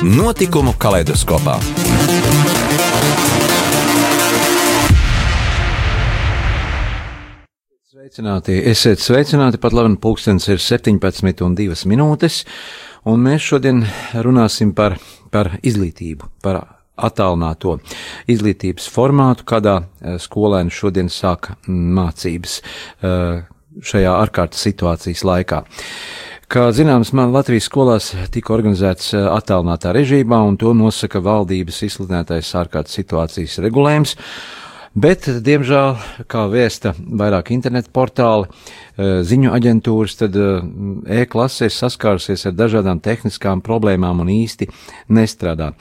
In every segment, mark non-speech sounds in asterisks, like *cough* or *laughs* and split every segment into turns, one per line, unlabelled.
Notikumu kaleidoskopā. Sveicināti! Esiet sveicināti! Pat labi, pulkstenis ir 17 un 2 minūtes, un mēs šodien runāsim par, par izglītību, par attālināto izglītības formātu, kādā eh, skolēni šodien sāka mācības eh, šajā ārkārtas situācijas laikā. Kā zināms, man Latvijas skolās tika organizēts eh, attālinātā režīmā, un to nosaka valdības izsludinātais ārkārtas situācijas regulējums. Bet, diemžēl, kā vēsta vairāk internetu portāli, eh, ziņu aģentūras, tad eh, e-klasēs saskārusies ar dažādām tehniskām problēmām un īsti nestrādā.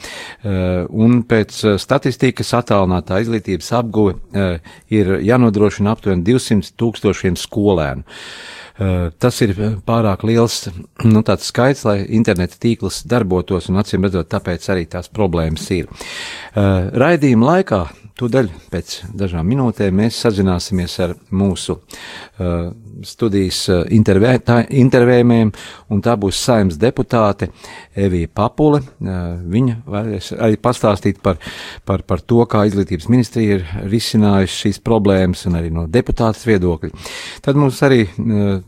Un pēc statistikas attālinātā izglītības apguve ir jānodrošina aptuveni 200 tūkstošiem skolēnu. Eh, tas ir pārāk liels nu, skaits, lai interneta tīkls darbotos, un acīm redzot, tāpēc arī tās problēmas ir. Eh, raidījuma laikā Tūdaļ pēc dažām minūtēm mēs sazināsimies ar mūsu uh, studijas intervē, intervējumiem, un tā būs saimnes deputāte Evija Papule. Uh, viņa varēs arī pastāstīt par, par, par to, kā izglītības ministrija ir risinājusi šīs problēmas, un arī no deputātas viedokļa. Tad mums arī uh,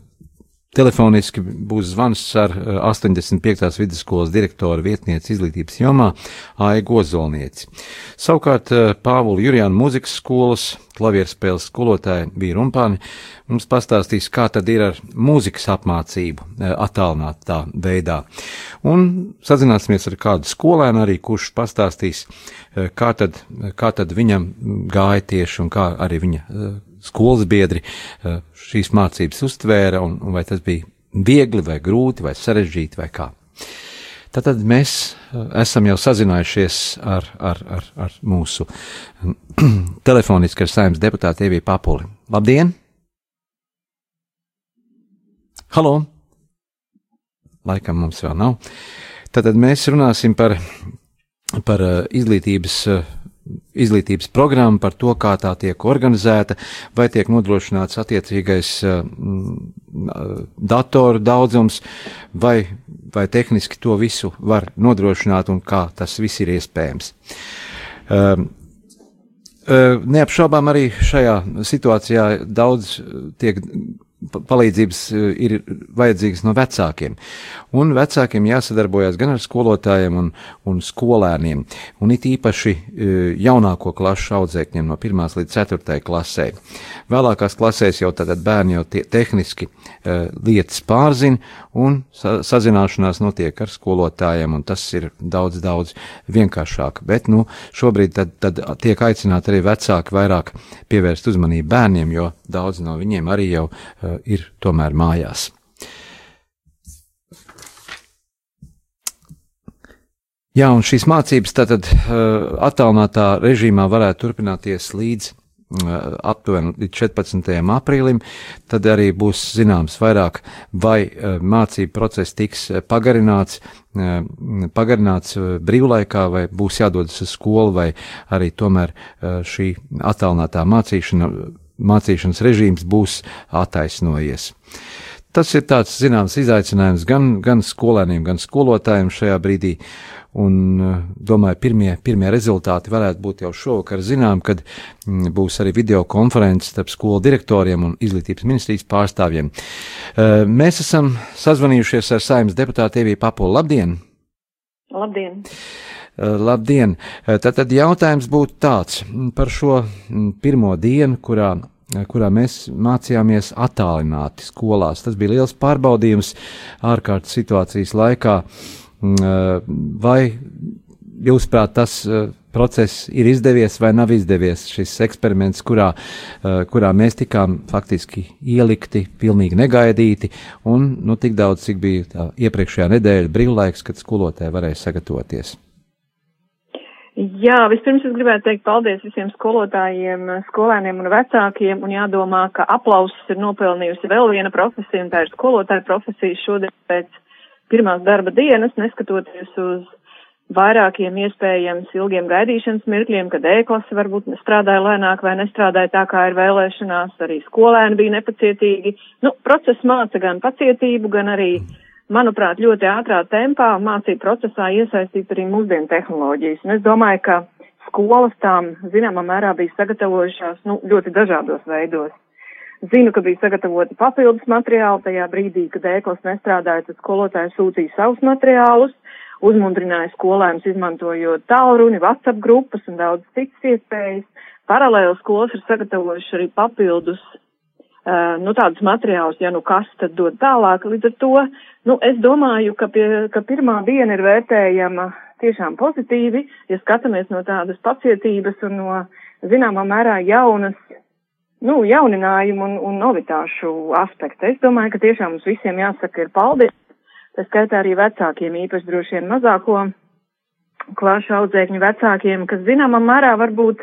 Telefoniski būs zvans ar 85. Eh, vidusskolas direktora vietnieci izglītības jomā Aigu Ozolnieci. Savukārt eh, Pāvula Jurjāna muzikas skolas klavierspēles skolotāja bija Rumpāni mums pastāstīs, kā tad ir ar mūzikas apmācību eh, attālinātā veidā. Un sazināsimies ar kādu skolēnu arī, kurš pastāstīs, kā tad, kā tad viņam gāja tieši un kā arī viņa skolas biedri eh, šīs mācības uztvēra, un, un vai tas bija viegli vai grūti vai sarežģīti vai kā. Tātad mēs eh, esam jau sazinājušies ar, ar, ar, ar mūsu *clears throat* telefoniski ar saimnes deputātu Eviju Papuli. Labdien! Halo! Laikam mums vēl nav. Tātad mēs runāsim par, par eh, izglītības izglītības programma par to, kā tā tiek organizēta, vai tiek nodrošināts attiecīgais uh, datoru daudzums, vai, vai tehniski to visu var nodrošināt un kā tas viss ir iespējams. Uh, Neapšaubām arī šajā situācijā daudz tiek palīdzības e, ir vajadzīgas no vecākiem. Un vecākiem jāsadarbojas gan ar skolotājiem un, un skolēniem, un it īpaši e, jaunāko klašu audzēkņiem no 1 līdz 4 klasē. Vēlākās klasēs jau tad bērni jau tie, tehniski uh, lietas pārzina, un sa sazināšanās notiek ar skolotājiem, un tas ir daudz, daudz vienkāršāk. Bet, nu, šobrīd tad, tad tiek aicināti arī vecāki vairāk pievērst uzmanību bērniem, jo daudz no viņiem arī jau uh, ir tomēr mājās. Jā, un šīs mācības tātad uh, attālinātā režīmā varētu turpināties līdz aptuveni līdz 14. aprīlim, tad arī būs zināms vairāk, vai uh, mācību process tiks pagarināts, pagarināts brīvlaikā, vai būs jādodas uz skolu, vai arī tomēr šī attālinātā mācīšana mācīšanas režīms būs attaisnojies. Tas ir tāds zināms izaicinājums gan, gan skolēniem, gan skolotājiem šajā brīdī. Un eh, domāju, pirmie, pirmie rezultāti varētu būt jau šovakar zinām, kad mm, būs arī video konferences starp skolu direktoriem un izglītības ministrijas pārstāvjiem. Eh, mēs esam sazvanījušies ar saimnes deputātu Eviju Papolu. Labdien!
Labdien!
Eh, labdien! Tātad jautājums būtu tāds par šo mm, pirmo dienu, kurā kurā mēs mācījāmies attālināti skolās. Tas bija liels pārbaudījums ārkārtas situācijas laikā. Mm, vai jūsuprāt, tas process ir izdevies vai nav izdevies šis eksperiments, kurā, kurā mēs tikām faktiski ielikti, pilnīgi negaidīti, un nu, tik daudz, cik bija iepriekšējā nedēļa brīvlaiks, kad skolotāji varēja sagatavoties?
Jā, vispirms es gribētu teikt paldies visiem skolotājiem, skolēniem un vecākiem, un jādomā, ka aplausus ir nopelnījusi vēl viena profesija, un tā ir skolotāja profesija šodien pēc pirmās darba dienas, neskatoties uz vairākiem iespējams ilgiem gaidīšanas mirkļiem, kad e-klase varbūt strādāja lēnāk vai nestrādāja tā, kā ir vēlēšanās, arī skolēni bija nepacietīgi. Nu, process māca gan pacietību, gan arī, manuprāt, ļoti ātrā tempā mācību procesā iesaistīt arī mūsdienu tehnoloģijas. Un es domāju, ka skolas tām zināmā mērā bija sagatavojušās, nu, ļoti dažādos veidos. Zinu, ka bija sagatavoti papildus materiāli tajā brīdī, kad ēklas nestrādāja, tad skolotāji sūtīja savus materiālus uzmundrināja skolēnus izmantojot tālruni, WhatsApp grupas un daudz citas iespējas. Paralēli skolas ir sagatavojuši arī papildus, uh, nu, tādus materiālus, ja nu kas tad dod tālāk. Līdz ar to, nu, es domāju, ka, pie, ka pirmā diena ir vērtējama tiešām pozitīvi, ja skatāmies no tādas pacietības un no zināmā mērā jaunas nu, jauninājumu un, un novitāšu aspektu. Es domāju, ka tiešām mums visiem jāsaka ir paldies tā skaitā arī vecākiem, īpaši droši vien mazāko klāšu audzēkņu vecākiem, kas zināmā mērā varbūt,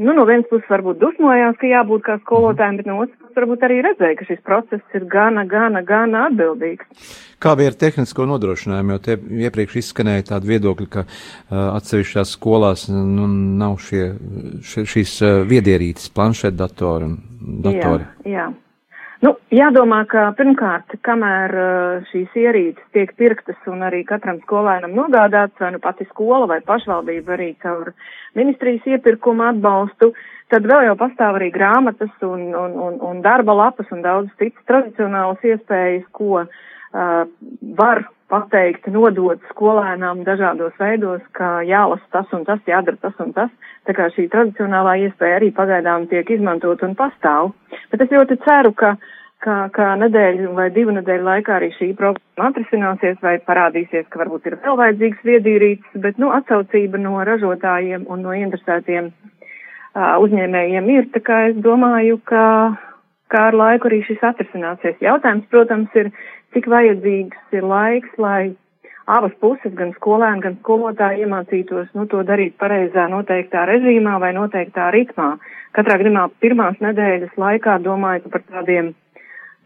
nu, no vienas puses varbūt dusmojās, ka jābūt kā skolotājiem, bet no otras puses varbūt arī redzēja, ka šis process ir gana, gana, gana atbildīgs.
Kā bija ar tehnisko nodrošinājumu, jo te iepriekš izskanēja tādi viedokļi, ka uh, atsevišķās skolās nu, nav šie, šie, šīs uh, viedierītes, planšetdatori un datori.
Jā, jā. Nu, jādomā, ka pirmkārt, kamēr uh, šīs ierīces tiek pirktas un arī katram skolēnam nogādāts, vai nu pati skola vai pašvaldība arī caur ministrijas iepirkumu atbalstu, tad vēl jau pastāv arī grāmatas un, un, un, un darba lapas un daudz citas tradicionālas iespējas, ko uh, var pateikt, nodot skolēnām dažādos veidos, ka jālasa tas un tas, jādara tas un tas. Tā kā šī tradicionālā iespēja arī pagaidām tiek izmantot un pastāv. Bet es ļoti ceru, ka, ka, ka nedēļu vai divu nedēļu laikā arī šī problēma atrisināsies vai parādīsies, ka varbūt ir vēl vajadzīgs viedīrīts, bet, nu, atsaucība no ražotājiem un no interesētiem uh, uzņēmējiem ir, tā kā es domāju, ka, ka ar laiku arī šis atrisināsies. Jautājums, protams, ir, cik vajadzīgs ir laiks, lai abas puses, gan skolēni, gan skolotāji iemācītos, nu, to darīt pareizā noteiktā režīmā vai noteiktā ritmā. Katrā gadījumā pirmās nedēļas laikā domāju par tādiem,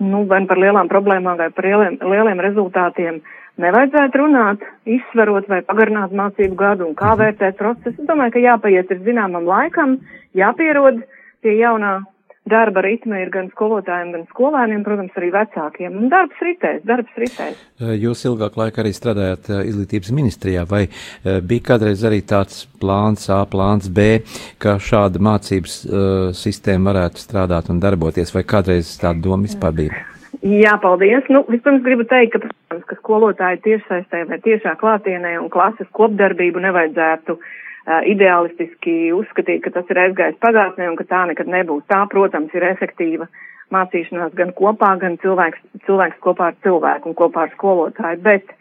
nu, vai par lielām problēmām vai par lieliem, lieliem rezultātiem nevajadzētu runāt, izsverot vai pagarināt mācību gadu un kā mhm. vērtēt procesu. Es domāju, ka jāpaiet ir zināmam laikam, jāpierod pie jaunā darba ritma ir gan skolotājiem, gan skolēniem, protams, arī vecākiem. Un darbs ritēs, darbs ritēs.
Jūs ilgāk laika arī strādājāt izglītības ministrijā, vai bija kādreiz arī tāds plāns A, plāns B, ka šāda mācības uh, sistēma varētu strādāt un darboties, vai kādreiz tāda doma vispār bija?
Jā, paldies. Nu, vispirms gribu teikt, ka, protams, ka skolotāji tiešsaistē vai tiešā klātienē un klases kopdarbību nevajadzētu uh, ideālistiski uzskatīt, ka tas ir aizgājis pagātnē un ka tā nekad nebūs. Tā, protams, ir efektīva mācīšanās gan kopā, gan cilvēks, cilvēks kopā ar cilvēku un kopā ar skolotāju. Bet,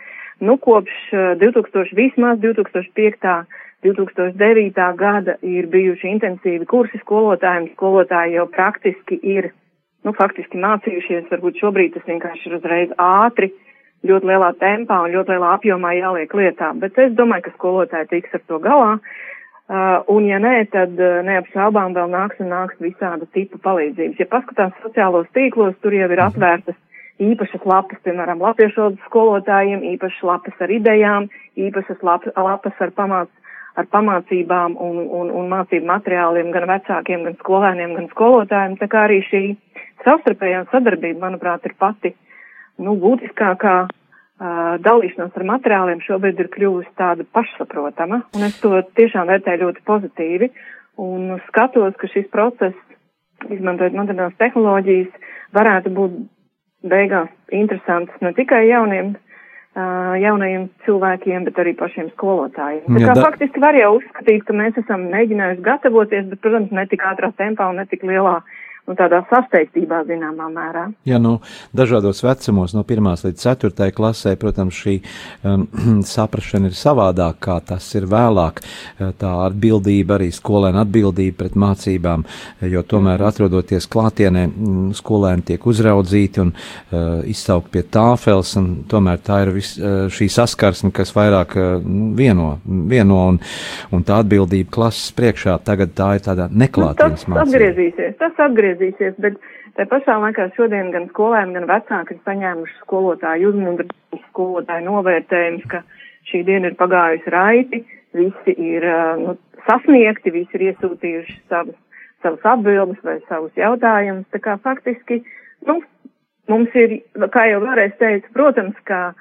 nu, kopš 2000, vismaz 2005. 2009. gada ir bijuši intensīvi kursi skolotājiem. Skolotāji jau praktiski ir, nu, faktiski mācījušies, varbūt šobrīd tas vienkārši ir uzreiz ātri, ļoti lielā tempā un ļoti lielā apjomā jāliek lietā, bet es domāju, ka skolotāji tiks ar to galā. Uh, un ja nē, tad uh, neapšaubām vēl nāks un nāks visāda tipa palīdzības. Ja paskatās sociālos tīklos, tur jau ir mhm. atvērtas īpašas lapas, piemēram, latviešu skolotājiem, īpašas lapas ar idejām, īpašas lap, lapas ar, pamāc, ar pamācībām un, un, un mācību materiāliem gan vecākiem, gan skolēniem, gan skolotājiem. Tā kā arī šī savstarpējā sadarbība, manuprāt, ir pati uh, nu, būtiskākā uh, dalīšanās ar materiāliem šobrīd ir kļuvusi tāda pašsaprotama, un es to tiešām vērtēju ļoti pozitīvi, un skatos, ka šis process, izmantojot modernās tehnoloģijas, varētu būt beigās interesants ne tikai jauniem, uh, jaunajiem cilvēkiem, bet arī pašiem skolotājiem. Tā kā da... faktiski var jau uzskatīt, ka mēs esam mēģinājuši gatavoties, bet, protams, ne tik ātrā tempā un ne tik lielā nu, tādā sasteigtībā zināmā mērā.
Jā, nu, dažādos vecumos, no 1 līdz 4 klasē, protams, šī um, *clears throat* saprašana ir savādāk, kā tas ir vēlāk. Uh, tā atbildība, arī skolēna atbildība pret mācībām, jo tomēr atrodoties klātienē, mm, skolēni tiek uzraudzīti un uh, izsaukt pie tāfels, un tomēr tā ir vis, uh, šī saskarsme, kas vairāk uh, vieno, vieno un, un tā atbildība klases priekšā, tagad tā ir tāda neklātienes
nu, tas mācība. Atgriezīsies, tas atgriezīsies atgriezīsies, bet te pašā laikā šodien gan skolēni, gan vecāki ir saņēmuši skolotāju uzmanību, skolotāju novērtējums, ka šī diena ir pagājusi raiti, visi ir nu, sasniegti, visi ir iesūtījuši savus, savus atbildes vai savus jautājumus. Tā kā faktiski, nu, mums ir, kā jau vēlreiz teicu, protams, ka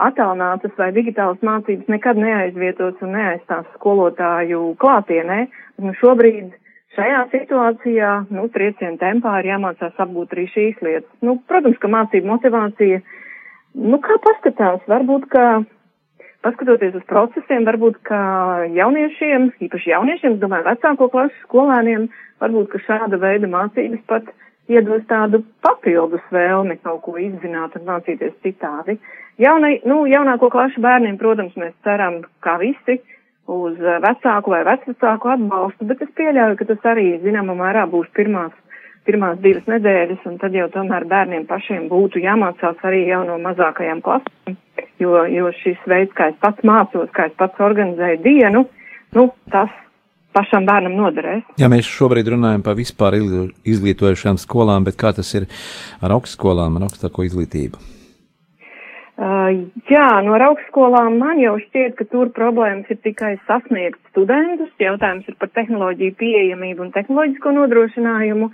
attālinātas vai digitālas mācības nekad neaizvietos un neaizstās skolotāju klātienē. Nu, šobrīd Šajā situācijā, nu, trieciena tempā ir jāmācās apgūt arī šīs lietas. Nu, protams, ka mācību motivācija, nu, kā paskatās, varbūt, ka paskatoties uz procesiem, varbūt, ka jauniešiem, īpaši jauniešiem, es domāju, vecāko klasu skolēniem, varbūt, ka šāda veida mācības pat iedos tādu papildus vēlmi kaut ko izzināt un mācīties citādi. Jaunai, nu, jaunāko klašu bērniem, protams, mēs ceram, kā visi, uz eh, vecāku vai vecvecāku atbalstu, bet es pieļauju, ka tas arī zināmā mērā būs pirmās, pirmās divas nedēļas, un tad jau tomēr bērniem pašiem būtu jāmācās arī jau no mazākajām klasēm, jo, jo šis veids, kā es pats mācos, kā es pats organizēju dienu, nu, tas pašam bērnam noderēs.
Jā, mēs šobrīd runājam par vispār izglītojušām skolām, bet kā tas ir ar augstskolām, ar augstāko izglītību?
Uh, jā, no augstskolām man jau šķiet, ka tur problēmas ir tikai sasniegt studentus. Jautājums ir par tehnoloģiju pieejamību un tehnoloģisko nodrošinājumu.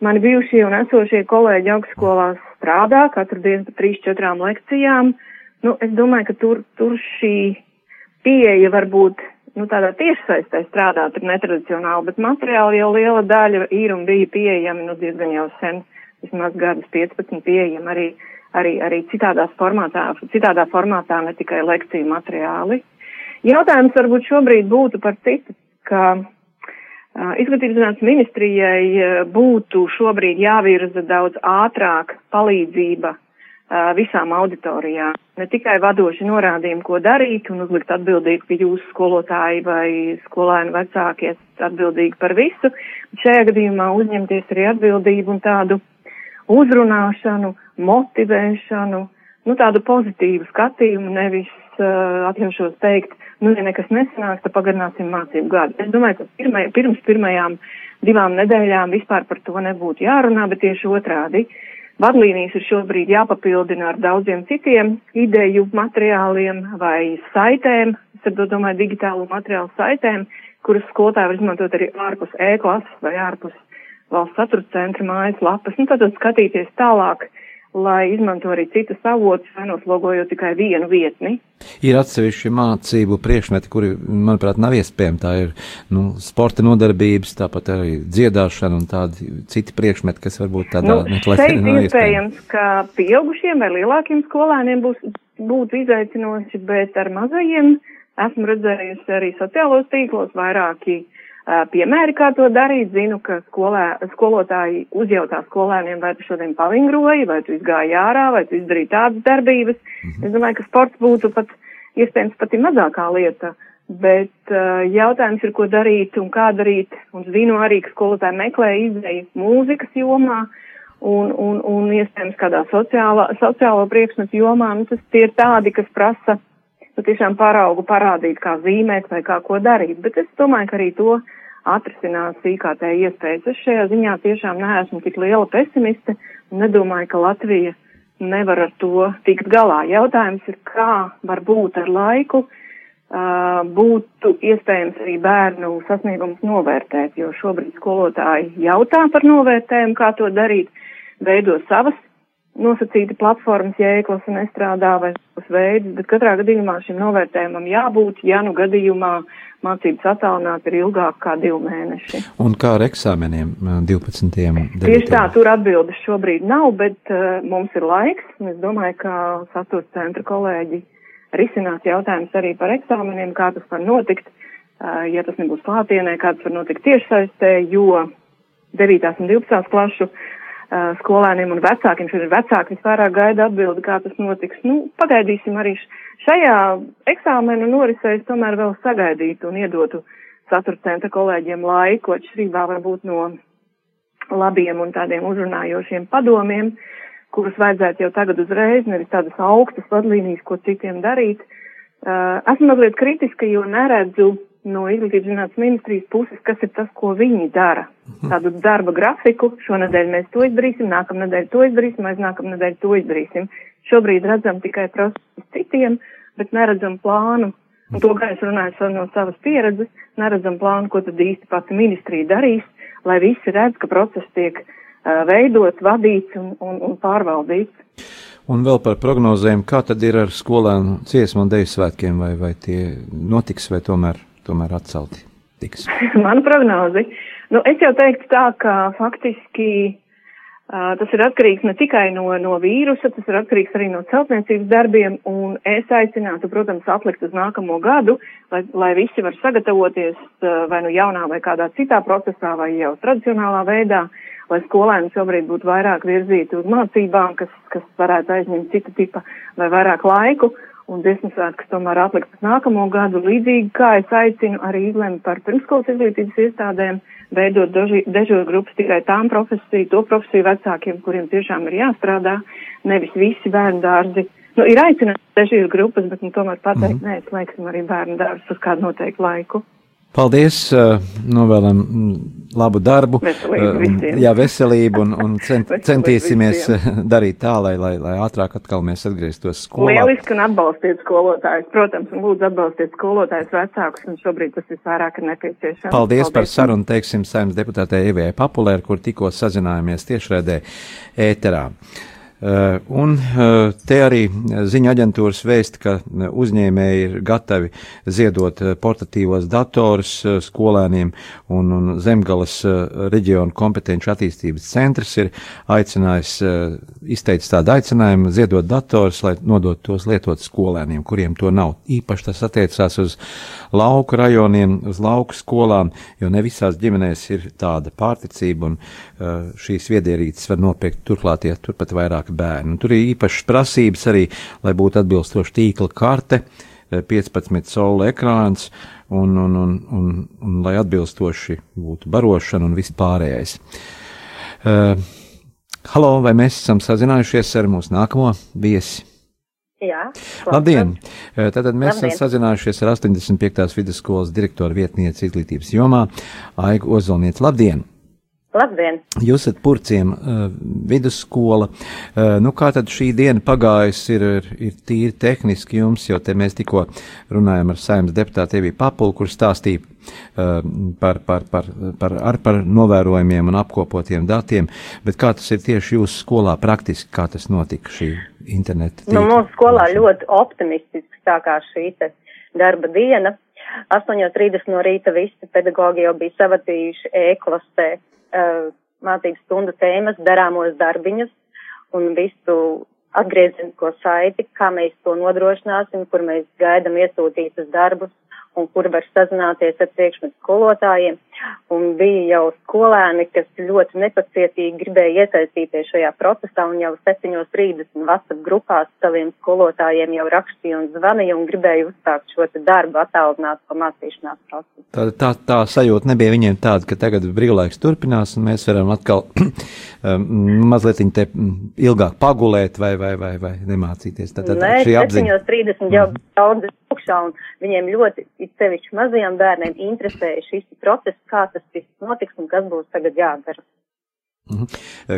Mani bijušie un esošie kolēģi augstskolās strādā katru dienu pa trīs, četrām lekcijām. Nu, es domāju, ka tur, tur šī pieeja varbūt, nu, tādā tiešsaistē strādāt ir netradicionāli, bet materiāli jau liela daļa ir un bija pieejami, nu, diezgan jau sen, vismaz gadus 15 pieejami arī arī, arī citādās formātā, citādā formātā, ne tikai lekciju materiāli. Jautājums varbūt šobrīd būtu par citu, ka uh, izglītības zinātnes ministrijai uh, būtu šobrīd jāvirza daudz ātrāk palīdzība uh, visām auditorijām. Ne tikai vadoši norādījumi, ko darīt un uzlikt atbildīgi, ka jūs skolotāji vai skolēni vecāki esat atbildīgi par visu, bet šajā gadījumā uzņemties arī atbildību un tādu uzrunāšanu, motivēšanu, nu tādu pozitīvu skatījumu, nevis uh, atļaušos teikt, nu, ja nekas nesanāks, tad pagarināsim mācību gadu. Es domāju, ka pirmai, pirms pirmajām divām nedēļām vispār par to nebūtu jārunā, bet tieši otrādi. Vadlīnijas ir šobrīd jāpapildina ar daudziem citiem ideju materiāliem vai saitēm, es ar to domāju digitālo materiālu saitēm, kuras skolotāji var izmantot arī ārpus e-klases vai ārpus valsts satura centra mājas lapas, nu tad skatīties tālāk, lai izmanto arī citas avotus, vai noslogojot tikai vienu vietni.
Ir atsevišķi mācību priekšmeti, kuri, manuprāt, nav iespējami. Tā ir nu, sporta nodarbības, tāpat arī dziedāšana un tādi citi priekšmeti, kas varbūt tādā
nu, meklēšanā nav iespējams. iespējams, ka pieaugušiem vai lielākiem skolēniem būs, būtu izaicinoši, bet ar mazajiem esmu redzējusi arī sociālos tīklos vairāki uh, piemēri, kā to darīt. Zinu, ka skolē, skolotāji uzjautā skolēniem, vai tu šodien pavingroji, vai tu izgāji ārā, vai tu izdarīji tādas darbības. Mhm. Es domāju, ka sports būtu pat iespējams pati mazākā lieta. Bet uh, jautājums ir, ko darīt un kā darīt. Un zinu arī, ka skolotāji meklē izdeju mūzikas jomā un, un, un iespējams kādā sociālā, sociālo priekšmetu jomā. Nu, tas tie ir tādi, kas prasa nu, tiešām paraugu parādīt, kā zīmēt vai kā ko darīt. Bet es domāju, ka arī to atrisinās IKT iespējas. Es šajā ziņā tiešām neesmu tik liela pesimiste un nedomāju, ka Latvija nevar ar to tikt galā. Jautājums ir, kā var būt ar laiku, uh, būtu iespējams arī bērnu sasniegumus novērtēt, jo šobrīd skolotāji jautā par novērtējumu, kā to darīt, veido savas nosacīti platformas jēklas un nestrādā vai savus veidus, bet katrā gadījumā šim novērtējumam jābūt, ja nu gadījumā mācības attālināt ir ilgāk kā divi mēneši.
Un kā ar eksāmeniem 12.
Devitiem? Tieši tā, tur atbildes šobrīd nav, bet uh, mums ir laiks, un es domāju, ka saturs centra kolēģi risinās jautājums arī par eksāmeniem, kā tas var notikt, uh, ja tas nebūs klātienē, kā tas var notikt tiešsaistē, jo 9. un 12. klašu uh, skolēniem un vecākiem. Šodien vecāki visvairāk gaida atbildi, kā tas notiks. Nu, pagaidīsim arī šajā eksāmenu norisēs tomēr vēl sagaidītu un iedotu satura centra kolēģiem laiku, atšķirībā varbūt no labiem un tādiem uzrunājošiem padomiem, kurus vajadzētu jau tagad uzreiz, nevis tādas augstas vadlīnijas, ko citiem darīt. Uh, esmu mazliet kritiska, jo neredzu no izglītības zinātnes ministrijas puses, kas ir tas, ko viņi dara. Mhm. Tādu darba grafiku, šonadēļ mēs to izdarīsim, nākamnedēļ to izdarīsim, aiz nākamnedēļ to izdarīsim. Šobrīd redzam tikai procesus citiem, bet neredzam plānu. Un to, kā es runāju no savas pieredzes, neredzam plānu, ko tad īsti pati ministrija darīs, lai visi redz, ka process tiek uh, veidots, vadīts un, un, un pārvaldīts.
Un vēl par prognozēm, kā tad ir ar skolēnu dziesmu un deju svētkiem, vai, vai tie notiks, vai tomēr tomēr atcelti tiks? *laughs*
Mana prognozi. Nu, es jau teiktu tā, ka faktiski uh, tas ir atkarīgs ne tikai no, no vīrusa, tas ir atkarīgs arī no celtniecības darbiem, un es aicinātu, protams, atlikt uz nākamo gadu, lai, lai visi var sagatavoties uh, vai nu jaunā vai kādā citā procesā vai jau tradicionālā veidā, lai skolēni šobrīd būtu vairāk virzīti uz mācībām, kas, kas varētu aizņemt cita tipa vai vairāk laiku. Uh, un dziesmu svētkus tomēr atlikt uz nākamo gadu, līdzīgi kā es aicinu arī izlemt par pirmskolas izglītības iestādēm, veidot dežūru grupas tikai tām profesiju, to profesiju vecākiem, kuriem tiešām ir jāstrādā, nevis visi bērnu dārzi. Nu, ir aicināts dežūru grupas, bet nu, tomēr pateikt, mm -hmm. nē, slēgsim arī bērnu dārzus uz kādu noteiktu laiku.
Paldies, novēlam labu darbu,
veselību
jā, veselību un, un cent, centīsimies darīt tā, lai, lai, lai ātrāk atkal mēs atgrieztos skolā.
Lieliski un atbalstiet skolotājus, protams, un lūdzu atbalstiet skolotājus vecākus, un šobrīd tas ir nepieciešams.
Paldies, Paldies par sarunu, teiksim, saimnes deputātei Evijai Papulēr, kur tikko sazinājāmies tiešraidē ēterā. Uh, un uh, te arī ziņa aģentūras vēst, ka uzņēmēji ir gatavi ziedot portatīvos datorus skolēniem, un, un Zemgalas reģiona kompetenci attīstības centrs ir aicinājis, izteicis tādu aicinājumu ziedot datorus, lai nodot tos lietot skolēniem, kuriem to nav. Īpaši tas attiecās uz lauku rajoniem, uz lauku skolām, jo ne visās ģimenēs ir tāda pārticība, un šīs viedierīces var nopirkt turklāt, ja turpat vairāk vairāki bērni. Tur ir īpašas prasības arī, lai būtu atbilstoša tīkla karte, 15 eh, soli ekrāns un, un, un, un, un lai atbilstoši būtu barošana un viss pārējais. Uh, halo, vai mēs esam sazinājušies ar mūsu nākamo viesi?
Jā.
Labdien! Eh, tātad mēs Labdien. esam sazinājušies ar 85. vidusskolas direktoru vietnieci izglītības jomā Aigu Ozolnieci. Labdien!
Labdien!
Jūs esat Purciem uh, vidusskola. Uh, nu, kā tad šī diena pagājusi ir, ir, ir tīri tehniski jums, jo te mēs tikko runājam ar saimnes deputātu Eviju Papulu, kur stāstīja uh, par, par, par, par, ar, par novērojumiem un apkopotiem datiem, bet kā tas ir tieši jūsu skolā praktiski, kā tas notika šī interneta?
Nu, mūsu skolā ļoti optimistiski sākās šī darba diena. 8.30 no rīta visi pedagogi jau bija savadījuši e-klasē mācības stundu tēmas, darāmos darbiņus un visu atgriezenisko saiti, kā mēs to nodrošināsim, kur mēs gaidam iesūtītus darbus un kur var sazināties ar priekšmetu skolotājiem. Un bija jau skolēni, kas ļoti nepacietīgi gribēja iesaistīties šajā procesā un jau 7.30 WhatsApp grupās saviem skolotājiem jau rakstīja un zvanīja un gribēja uzsākt šo darbu attālināt pa mācīšanās procesu.
Tā, tā, tā sajūta nebija viņiem tāda, ka tagad brīvlaiks turpinās un mēs varam atkal *clears throat* um, mazliet te ilgāk pagulēt vai, vai, vai, vai nemācīties.
Tad, tad Nē, šī apziņa. 7.30 jau mm. daudz tukšā un viņiem ļoti, it sevišķi mazajiem bērniem, interesēja šis process, kā tas viss notiks un kas būs tagad jādara.
Mhm.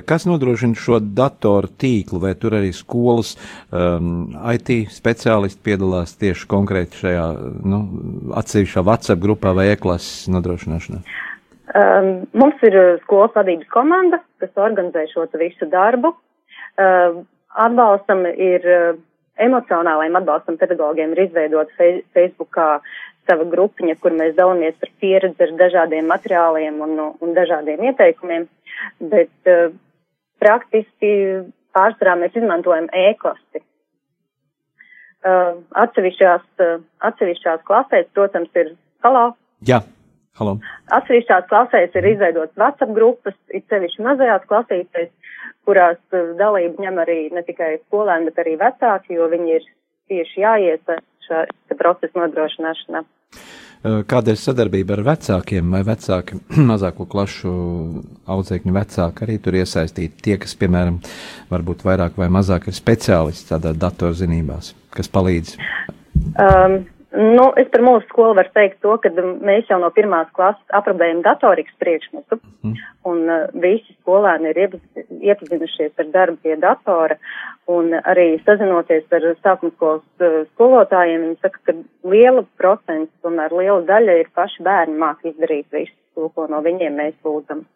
Kas nodrošina šo datoru tīklu, vai tur arī skolas um, IT speciālisti piedalās tieši konkrēti šajā nu, atsevišķā WhatsApp grupā vai e-klases nodrošināšanā?
Um, mums ir uh, skolas vadības komanda, kas organizē šo visu darbu. Uh, atbalstam ir uh, emocionālajiem atbalstam pedagogiem ir izveidota Facebookā sava grupiņa, kur mēs dalāmies par pieredzi ar dažādiem materiāliem un, un dažādiem ieteikumiem, bet uh, praktiski pārsvarā mēs izmantojam e-klasi. Uh, atsevišķās, uh, atsevišķās klasēs, protams, ir halo.
Jā. Halo.
Atsevišķās klasēs ir izveidotas WhatsApp grupas, it sevišķi mazajās klasītēs, kurās dalību ņem arī ne tikai skolēni, bet arī vecāki, jo viņi ir tieši jāiesaist procesa nodrošināšanā.
Kāda ir sadarbība ar vecākiem vai vecāki, *clears throat* mazāko klašu audzēkņu vecāki arī tur iesaistīti? Tie, kas, piemēram, varbūt vairāk vai mazāk ir speciālisti tādā datorzinībās, kas palīdz?
Um, Nu, es par mūsu skolu varu teikt to, ka mēs jau no pirmās klases aprobējam datorikas priekšmetu, mm. un uh, visi skolēni ir iepazinušies ar darbu pie datora, un arī sazinoties ar sākumskolas uh, skolotājiem, viņi saka, ka liela procents, tomēr liela daļa ir paši bērni māk izdarīt visu to, ko no viņiem mēs lūdzam.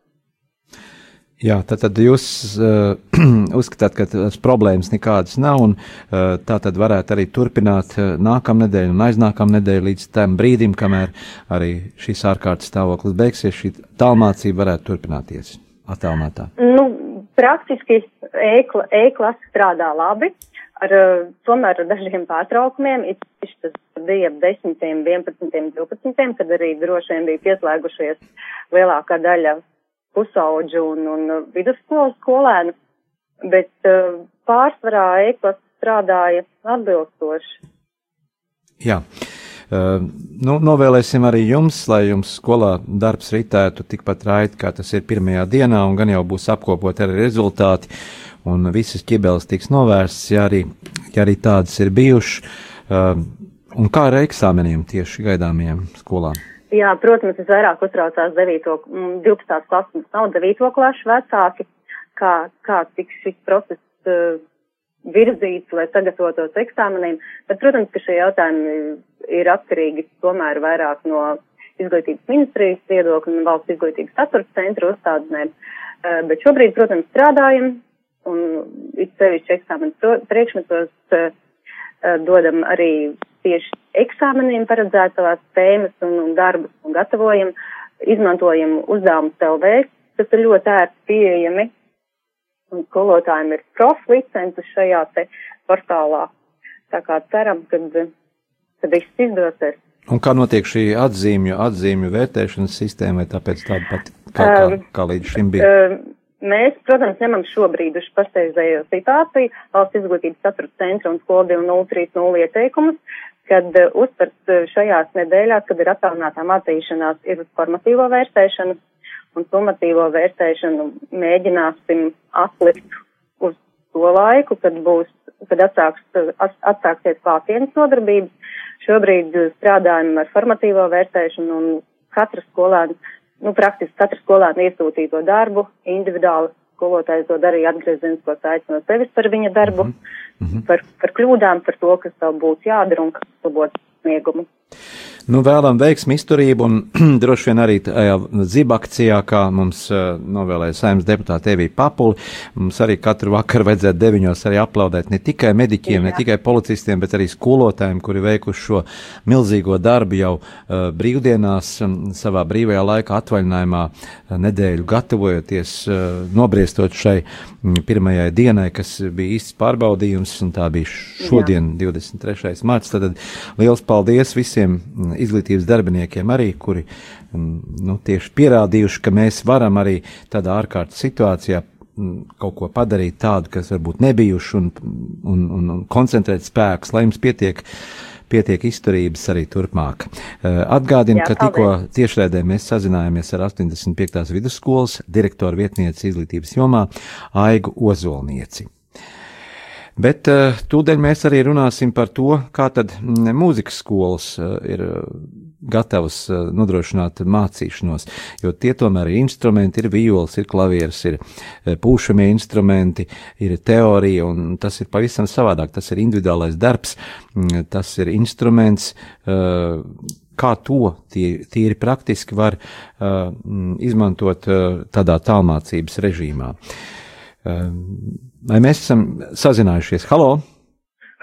Jā, tad, tad jūs uh, *clears throat* uzskatāt, ka tas problēmas nekādas nav, un uh, tā tad varētu arī turpināt uh, nākamnedēļ un aiznākamnedēļ līdz tam brīdim, kamēr arī šīs ārkārtas stāvoklis beigsies, šī tālmācība varētu turpināties attālinātā.
Nu, praktiski e-klase e strādā labi, ar, tomēr ar dažiem pārtraukumiem, it īpaši tas bija 10, 11, 12, kad arī droši vien bija pieslēgušies lielākā daļa pusauģu un, un vidusskolas skolēnu, bet uh, pārsvarā e-klasa strādāja atbilstoši.
Jā. Uh, nu, novēlēsim arī jums, lai jums skolā darbs ritētu tikpat raiti, kā tas ir pirmajā dienā, un gan jau būs apkopot arī rezultāti, un visas ķibeles tiks novērstas, ja arī, ja arī tādas ir bijušas. Uh, un kā ar eksāmeniem tieši gaidāmajiem skolām?
Jā, protams, es vairāk uztraucās 9. 12. klases, nav 9. klašu vecāki, kā, kā tiks šis process uh, virzīts, lai sagatavotos eksāmeniem, bet, protams, ka šie jautājumi ir atkarīgi tomēr vairāk no izglītības ministrijas viedokļa un valsts izglītības saturs centra uzstādnēm. Uh, bet šobrīd, protams, strādājam un it sevišķi eksāmenu priekšmetos uh, dodam arī tieši eksāmeniem paredzētās tēmas un, un darbus un gatavojam, izmantojam uzdevumus LV, kas ir ļoti ērti pieejami, un skolotājiem ir proflicences šajā te portālā. Tā kā ceram, kad, kad viss izdosies.
Un kā notiek šī atzīmju, atzīmju vērtēšanas sistēma, vai tāpēc tāda pati, kā, kā, kā līdz šim bija?
Mēs, protams, ņemam šobrīd uz pašreizējo situāciju valsts izglītības satura centra un skolu 2030 ieteikumus, kad uh, uzsvars uh, šajās nedēļās, kad ir attālinātā mācīšanās, ir uz formatīvo vērtēšanu un summatīvo vērtēšanu mēģināsim atlikt uz to laiku, kad būs, kad atsāks, atsāksies klātienes nodarbības. Šobrīd strādājam ar formatīvo vērtēšanu un katrs skolēns, nu, praktiski katrs skolēns iesūtīto darbu individuāli skolotājs dod arī atgriezienisko saiti no sevis par viņa darbu, mm -hmm. par, par kļūdām, par to, kas vēl būtu jādara un kas labot sniegumu.
Nu, vēlam veiksmi, izturību un *clears throat* droši vien arī tajā zibakcijā, kā mums uh, novēlēja saimnes deputāte Evija Papuli. Mums arī katru vakaru vajadzētu deviņos arī aplaudēt ne tikai mediķiem, Jā. ne tikai policistiem, bet arī skolotājiem, kuri veikuši šo milzīgo darbu jau uh, brīvdienās, um, savā brīvajā laikā atvaļinājumā uh, nedēļu gatavojoties, uh, nobriestot šai mm, pirmajai dienai, kas bija īsts pārbaudījums, un tā bija šodien, Jā. 23. marts. Tad liels paldies visiem mm, izglītības darbiniekiem arī, kuri mm, nu, tieši pierādījuši, ka mēs varam arī tādā ārkārtas situācijā mm, kaut ko padarīt tādu, kas varbūt nebijuši un, un, un, un koncentrēt spēkus, lai jums pietiek, pietiek izturības arī turpmāk. Eh, Atgādinu, ka tikko tiešraidē mēs sazinājāmies ar 85. vidusskolas direktoru vietnieci izglītības jomā Aigu Ozolnieci. Bet uh, tūdaļ mēs arī runāsim par to, kā tad mm, mūzikas skolas uh, ir uh, gatavas nodrošināt mācīšanos, jo tie tomēr ir instrumenti, ir viols, ir klavieres, ir pūšamie instrumenti, ir teorija, un tas ir pavisam savādāk. Tas ir individuālais darbs, mm, tas ir instruments. Kā to tie, tīri praktiski var uh, izmantot uh, tādā tālmācības režīmā. Uh, Vai mēs esam sazinājušies? Halo!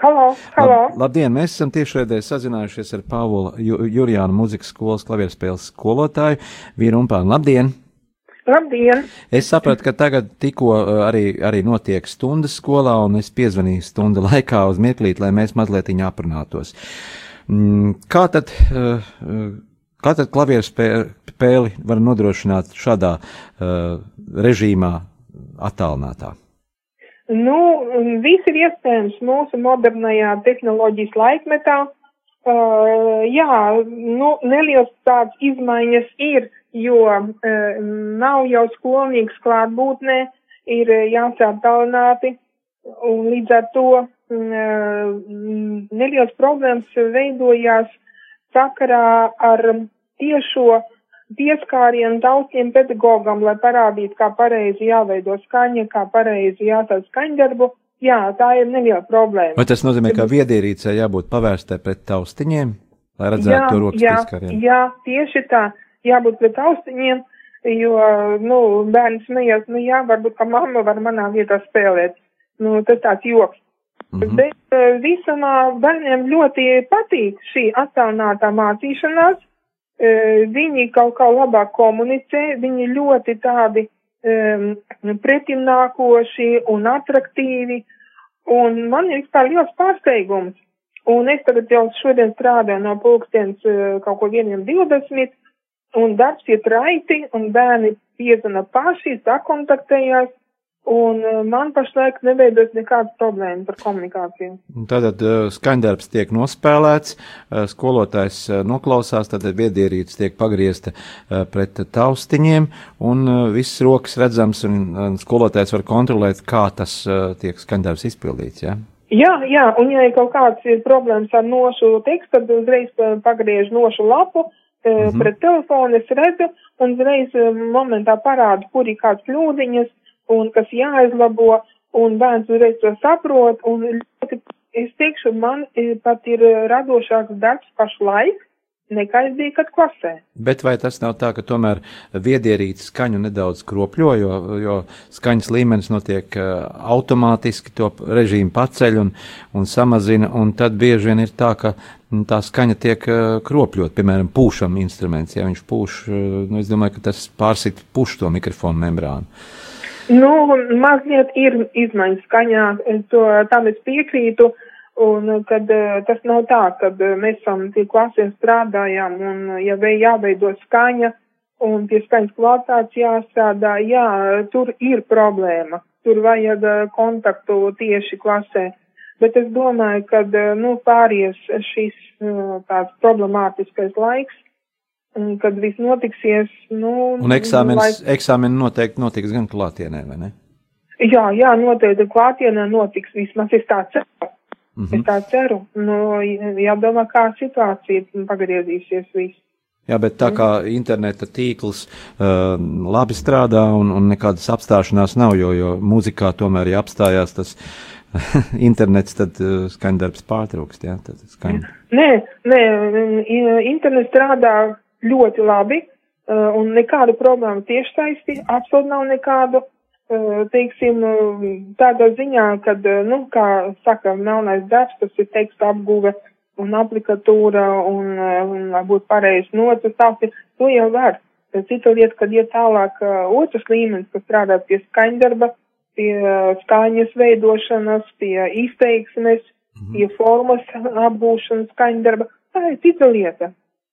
Halo, halo. Lab,
labdien, mēs esam tiešraidē sazinājušies ar Pāvula Jurjānu muzikas skolas klavierspēles skolotāju Vīru Umpānu. Labdien!
Labdien!
Es sapratu, ka tagad tikko uh, arī, arī notiek stundas skolā, un es piezvanīju stunda *laughs* laikā uz mirklīt, lai mēs mazliet aprunātos. Mm, kā tad, uh, uh, Kā tad klavieru spēli var nodrošināt šādā režīmā attālinātā?
Nu, viss ir iespējams mūsu modernajā tehnoloģijas laikmetā. Uh, jā, nu, neliels tāds izmaiņas ir, jo uh, nav jau skolnieks klātbūtnē, ir jāsāk tālināti, un līdz ar to uh, neliels problēmas veidojās sakarā ar tiešo pieskārienu daudziem pedagogam, lai parādītu, kā pareizi jāveido skaņa, kā pareizi jāsaka skaņdarbu. Jā, tā ir neliela problēma.
Vai tas nozīmē, ka viedierīcē jābūt pavērstai pret taustiņiem, lai redzētu
jā,
to rokas
jā,
pieskārienu?
Jā, tieši tā, jābūt pret taustiņiem, jo, nu, bērns smējās, nu jā, varbūt, ka mamma var manā vietā spēlēt. Nu, tas tāds joks. Mm -hmm. Bet uh, visumā bērniem ļoti patīk šī attālinātā mācīšanās viņi kaut kā labāk komunicē, viņi ļoti tādi um, pretimnākoši un atraktīvi, un man ir vispār liels pārsteigums. Un es tagad jau šodien strādāju no pulkstens kaut ko vieniem 20, un darbs iet raiti, un bērni piezana paši, sakontaktējās, Un eh, man pašlaik neveidos nekādas problēmas ar komunikāciju.
Tātad eh, skaņdarbs tiek nospēlēts, eh, skolotājs noklausās, tad viedierīts tiek pagriezta pret taustiņiem, un viss rokas redzams, un skolotājs var kontrolēt, kā tas tiek skaņdarbs izpildīts? Ja?
Jā, jā, un ja ir kaut kāds ir problēmas ar nošu tekstu, tad uzreiz pagriež nošu lapu, mm -hmm. pret telefonu es redzu, un uzreiz momentā parādu, kur ir kāds kļūdiņas, un kas jāizlabo, un bērns uzreiz to saprot, un ļoti, es teikšu, man pat ir radošāks darbs pašlaik, nekā es biju, kad klasē.
Bet vai tas nav tā, ka tomēr viedierīts skaņu nedaudz kropļo, jo, jo skaņas līmenis notiek automātiski, to režīmu paceļ un, un samazina, un tad bieži vien ir tā, ka tā skaņa tiek kropļot, piemēram, pūšam instruments, ja viņš pūš, nu, es domāju, ka tas pārsit puš to mikrofonu membrānu.
Nu, mazliet ir izmaiņas skaņā, to, tam es piekrītu, un kad tas nav tā, kad mēs esam tie klasēm strādājām, un ja vai jāveido skaņa, un pie skaņas kvalitātes jāstrādā, jā, tur ir problēma, tur vajag kontaktu tieši klasē, bet es domāju, ka, nu, pāries šis tāds problemātiskais laiks, Un, kad viss notiksies, nu.
Un eksāmenis, lai... eksāmeni noteikti notiks gan klātienē, vai ne?
Jā, jā, noteikti klātienē notiks vismaz, es tā ceru. Mm -hmm. Es tā ceru. Nu, jādomā, kā situācija pagriezīsies viss.
Jā, bet tā kā interneta tīkls uh, labi strādā un, un nekādas apstāšanās nav, jo, jo mūzikā tomēr, ja apstājās tas *laughs* internets, tad uh, skaņdarbs pārtrūkst, jā, tad skaņ.
Nē, nē, internets strādā ļoti labi, uh, un nekādu problēmu tieši taisti, absolūti nav nekādu, uh, teiksim, uh, tādā ziņā, kad, nu, kā saka, melnais darbs, tas ir teksta apguve un aplikatūra un, un lai būtu pareizi notas, to jau var. Cita lieta, kad iet tālāk otrs līmenis, kas strādā pie skaņdarba, pie skaņas veidošanas, pie izteiksmes, mhm. pie formas apgūšanas skaņdarba, tā ir cita lieta.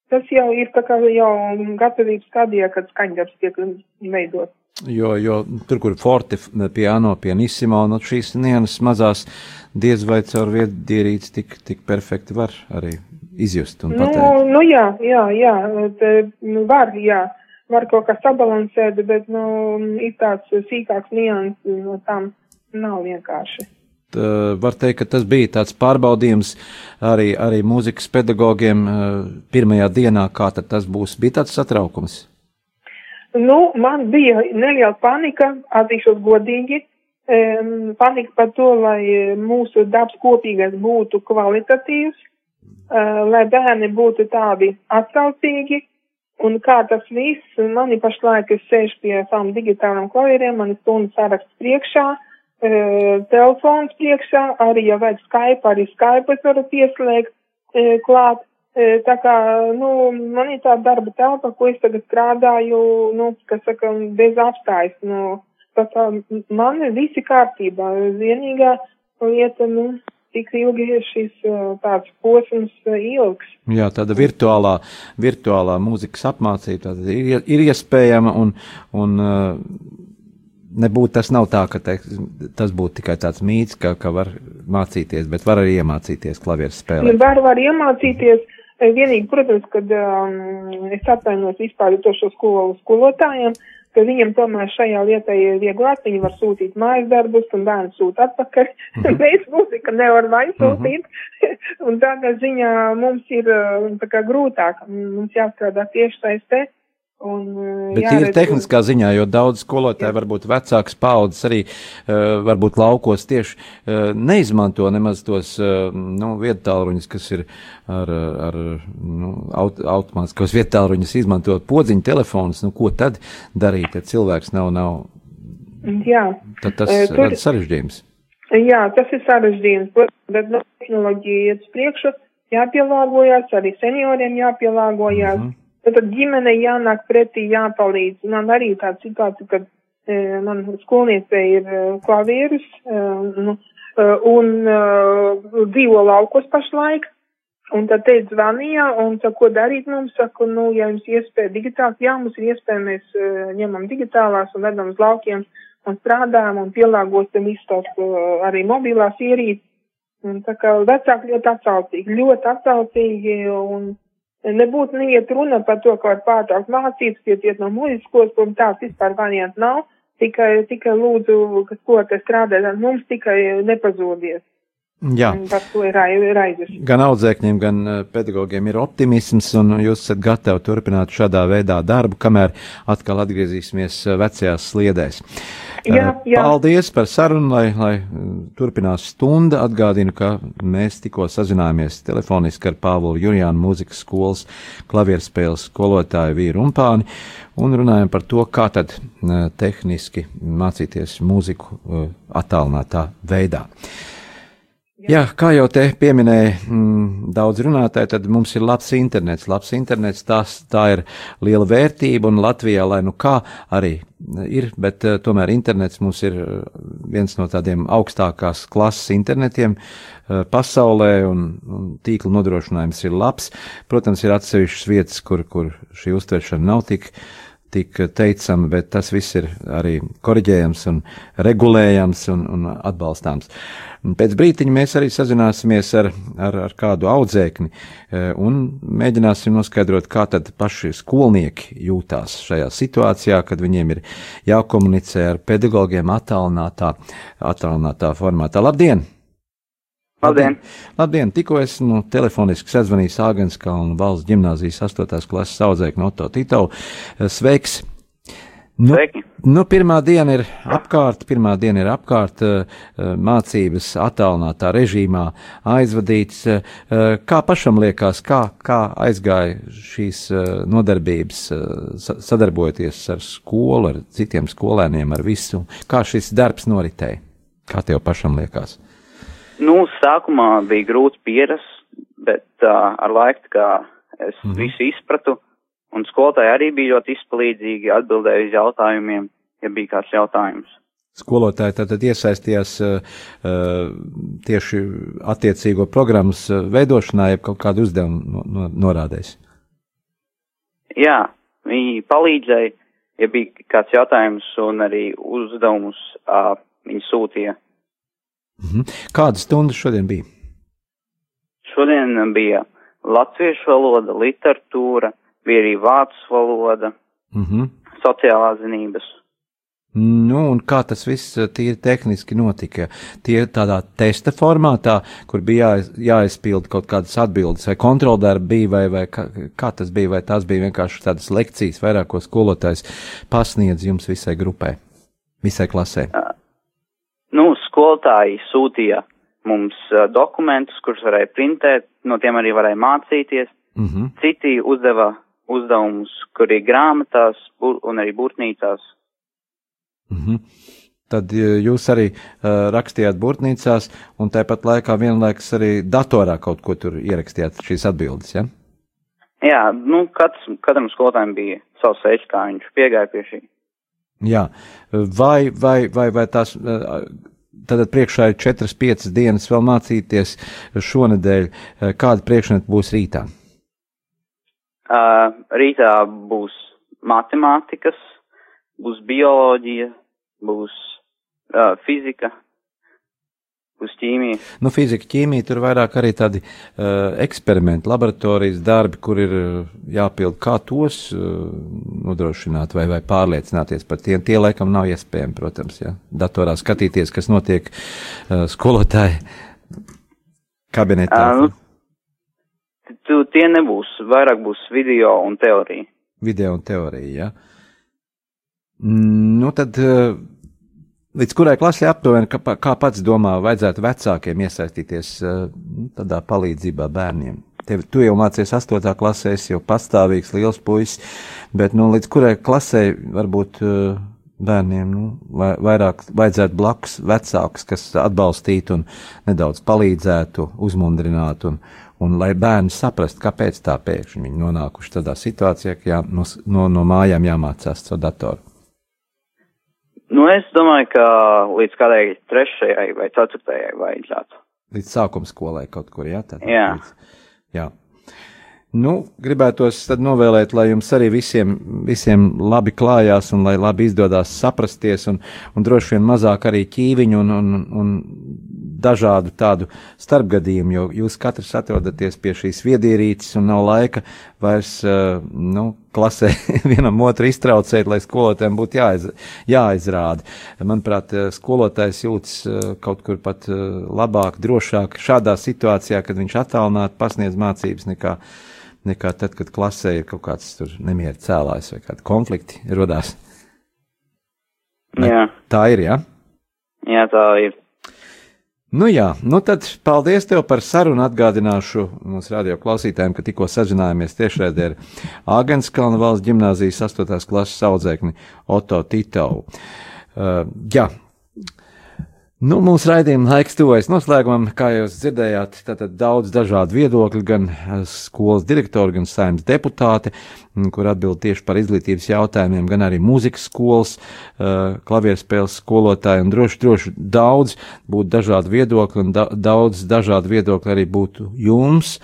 Tas jau ir tā kā jau gatavības stadijā, kad skaņdarbs tiek veidots.
Jo, jo tur, kur forte, piano, pianissimo, no šīs nienas mazās, diez vai caur viedierīci tik, tik perfekti var arī izjust un
nu,
pateikt.
Nu jā, jā, jā, te, nu, var, jā, var kaut kā sabalansēt, bet, nu, ir tāds sīkāks nians, no tām nav vienkārši.
Eh, var teikt, ka tas bija tāds pārbaudījums arī, arī mūzikas pedagogiem eh, pirmajā dienā, kā tas būs. Bija tāds satraukums?
Nu, man bija neliela panika, atzīšos godīgi. Panika par to, lai mūsu darbs kopīgais būtu kvalitatīvs, lai bērni būtu tādi atsaucīgi, un kā tas viss, mani pašlaik es sēžu pie savām digitālām klavieriem, man ir stundas saraksts priekšā, uh, e, telefons priekšā, arī, ja vajag Skype, arī Skype es varu pieslēgt e, klāt. E, tā kā, nu, man ir tā darba telpa, ko es tagad strādāju, nu, kas saka, bez apstājas, nu, tā kā man ir visi kārtībā, vienīgā lieta, nu, cik ilgi šis tāds posms ilgs.
Jā, tāda virtuālā, virtuālā mūzikas apmācība ir, ir iespējama un, un nebūtu tas nav tā, ka te, tas būtu tikai tāds mīts, ka, ka var mācīties, bet var arī iemācīties klavieru spēlēt.
Nu, var, var iemācīties. Vienīgi, protams, kad um, es atvainojos vispār to šo skolu skolotājiem, ka viņam tomēr šajā lietā ir vieglāk, viņi var sūtīt mājas darbus un bērns sūt atpakaļ. Mm -hmm. *laughs* Mēs mūzika nevar vai sūtīt. Mm *laughs* -hmm. un tādā ziņā mums ir tā kā grūtāk. Mums jāstrādā tieši saistē. Un,
eh, Bet ir tehniskā ziņā, jo daudz skolotāji, varbūt vecāks paudzes arī, uh, varbūt laukos tieši uh, neizmanto nemaz tos, nu, vietāluņus, kas ir ar, ar nu, aut, automātiskos vietāluņus izmanto podziņu telefonus, nu, ko tad darīt, ja cilvēks nav, nav.
Jā.
Tad tas Tur, rada sarežģījums.
Jā, tas ir sarežģījums, bet no tehnoloģija iet priekšu, jāpielāgojas, arī senioriem jāpielāgojas. Mm -hmm Tad, tad ģimene jānāk pretī, jāpalīdz. Man arī tāda situācija, kad e, man skolniece ir e, klavierus e, nu, e, un e, dzīvo laukos pašlaik. Un tad te zvanīja un saka, ko darīt mums, saku, nu, ja jums iespēja digitāli, jā, mums ir iespēja, mēs uh, ņemam digitālās un vedam uz laukiem un strādājam un pielāgosim visu tās uh, arī mobilās ierīces. Un tā kā vecāki ļoti atsaucīgi, ļoti atsaucīgi un Nebūtu neiet runa par to, ka var pārtraukt mācības, iet, iet no mūzikas, un tāds vispār variants nav. Tikai, tikai lūdzu, ka skolotāji strādā, mums tikai nepazūdies.
Jā,
par to ir raidus.
Gan audzēkņiem, gan eh, pedagogiem ir optimisms, un jūs esat gatavi turpināt šādā veidā darbu, kamēr atkal atgriezīsimies eh, vecajās sliedēs.
Jā, eh, jā.
Paldies par sarunu, lai, lai turpinās stunda. Atgādinu, ka mēs tikko sazinājāmies telefoniski ar Pāvulu Jurjānu mūzikas skolas klavierspēles skolotāju Vīru Umpāni un runājam par to, kā tad tehniski mācīties mūziku attālinātā veidā. Jā, kā jau te pieminēja mm, daudz runātāji, tad mums ir labs internets. Labs internets tās, tā ir liela vērtība, un Latvijā, lai nu kā arī ir, bet uh, tomēr internets mums ir eh, viens no tādiem augstākās klases internetiem uh, pasaulē, un, un tīkla nodrošinājums ir labs. Protams, ir atsevišķas vietas, kur, kur šī uztveršana nav tik tik teicama, bet tas viss ir arī koriģējams un regulējams un, un atbalstāms. Pēc brītiņa mēs arī sazināsimies ar, ar, ar kādu audzēkni e, un mēģināsim noskaidrot, kā tad paši skolnieki jūtās šajā situācijā, kad viņiem ir jākomunicē ar pedagogiem attālinātā, attālinātā formātā. Labdien!
Labdien!
Labdien! Tikko esmu telefoniski sazvanījis Āgenskalnu valsts ģimnāzijas 8. klases audzēkni Otto Titovu. Sveiks! Nu, Sveiki. nu, pirmā diena ir apkārt, pirmā diena ir apkārt, eh, mācības attālinātā režīmā aizvadīts. Eh, kā pašam liekas, kā, kā aizgāja šīs eh, nodarbības, sadarbojoties ar skolu, ar citiem skolēniem, ar visu? Kā šis darbs noritēja? Kā tev pašam liekas?
Nu, sākumā bija grūts pierast, bet uh, ar laiku, kā es mm -hmm. visu izpratu, Un skolotāji arī bija ļoti izpalīdzīgi, atbildēja uz jautājumiem, ja bija kāds jautājums.
Skolotāji tātad iesaistījās uh, tieši attiecīgo programmas uh, veidošanā, ja kaut kādu uzdevumu no, no, norādēs.
Jā, viņi palīdzēja, ja bija kāds jautājums un arī uzdevumus uh, viņi sūtīja.
-hmm. Kādas stundas šodien bija?
Šodien bija latviešu valoda, literatūra, bija arī vācu valoda, mm -hmm. sociālās zinības.
Nu, un kā tas viss eh, tīri tehniski notika? Tie tādā testa formātā, kur bija jā, jāizpild kaut kādas atbildes, vai kontroldarbi bija, vai, vai kā, kā tas bija, vai tās bija vienkārši tādas lekcijas, vairāk ko skolotājs pasniedz jums visai grupai, visai klasē?
Nu, skolotāji sūtīja mums dokumentus, kurus varēja printēt, no tiem arī varēja mācīties. Mm -hmm. Citi uzdeva uzdevumus, kur ir grāmatās un arī būrtnīcās.
Mm -hmm. Tad jūs arī uh, rakstījāt būrtnīcās, un tāpat laikā vienlaikus arī datorā kaut ko tur ierakstījāt šīs atbildes, ja?
Jā, nu, katrs, katram skolotājiem bija savs veids, kā viņš piegāja pie šī.
Jā, vai, vai, vai, vai tās uh, Tad priekšā ir 4-5 dienas vēl mācīties šonadēļ. Kāda priekšmeta būs rītā?
Uh, rītā būs matemātikas, būs bioloģija, būs uh, fizika, uz ķīmiju.
Nu, fizika, ķīmija, tur vairāk arī tādi uh, eksperimenti, laboratorijas darbi, kur ir uh, jāpild, kā tos uh, nodrošināt vai, vai pārliecināties par tiem. Tie laikam nav iespējami, protams, ja datorā skatīties, kas notiek uh, skolotāji kabinetā. Uh,
nu, tu, tie nebūs, vairāk būs video un teorija.
Video un teorija, jā. Ja? Nu, tad. Uh, Līdz kurai klasē aptuveni, kā, kā pats domā, vajadzētu vecākiem iesaistīties uh, tādā palīdzībā bērniem? Tev, tu jau mācies 8. klasē, esi jau pastāvīgs, liels puisis, bet nu, līdz kurai klasē varbūt uh, bērniem nu, vai, vairāk vajadzētu blakus vecāks, kas atbalstītu un nedaudz palīdzētu, uzmundrinātu, un, un lai bērni saprastu, kāpēc tā pēkšņi viņi nonākuši tādā situācijā, ka jā, no, no, no mājām jāmācās caur datoru.
Nu, es domāju, ka līdz kādai trešajai vai ceturtajai vajadzētu.
Līdz sākuma skolai kaut kur, jā? Tad,
jā.
Līdz, jā. Nu, gribētos tad novēlēt, lai jums arī visiem, visiem labi klājās un lai labi izdodas saprasties un, un droši vien mazāk arī ķīviņu un, un, un dažādu tādu starpgadījumu, jo jūs katrs atrodaties pie šīs viedierīces un nav laika vairs, uh, nu, klasē *laughs* vienam otru iztraucēt, lai skolotājiem būtu jāiz, jāizrāda. Manuprāt, eh, skolotājs jūtas uh, kaut kur pat labāk, drošāk šādā situācijā, kad viņš attālināti pasniedz mācības nekā, nekā tad, kad klasē ir kaut kāds tur nemieru cēlājs vai kādi konflikti rodās.
Jā.
Tā ir, jā?
Jā, tā ir.
Nu jā, nu tad paldies tev par sarunu. Atgādināšu mūsu radio klausītājiem, ka tikko sazinājāmies tiešraidē ar Āgenskalna valsts ģimnāzijas 8. klases audzēkni Oto Titovu. Uh, jā, Nu, mūsu raidījuma laiks tuvojas noslēgumam, kā jūs dzirdējāt, tātad daudz dažādu viedokļu, gan eh, skolas direktori, gan saimnes deputāti, kur atbild tieši par izglītības jautājumiem, gan arī mūzikas skolas, uh, klavierspēles skolotāji, un droši, droši daudz būtu dažādu viedokļu, un da daudz dažādu viedokļu arī būtu jums,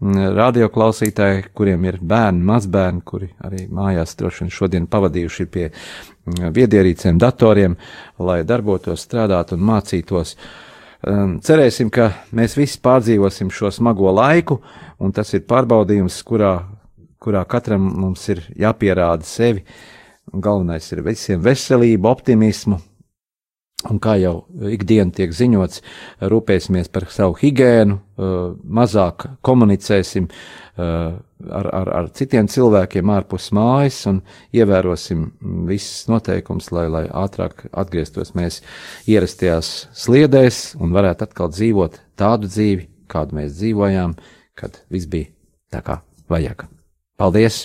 radioklausītāji, kuriem ir bērni, mazbērni, kuri arī mājās droši vien šodien pavadījuši pie viedierīcēm, datoriem, lai darbotos, strādātu un mācītos. Um, cerēsim, ka mēs visi pārdzīvosim šo smago laiku, un tas ir pārbaudījums, kurā, kurā katram mums ir jāpierāda sevi. Galvenais ir visiem veselību, optimismu, Un kā jau ikdienā tiek ziņots, rūpēsimies par savu higiēnu, mazāk komunicēsim ar, ar, ar citiem cilvēkiem ārpus mājas un ievērosim visas noteikumus, lai, lai ātrāk atgrieztos mēs ierastajās sliedēs un varētu atkal dzīvot tādu dzīvi, kādu mēs dzīvojām, kad viss bija tā kā vajag. Paldies!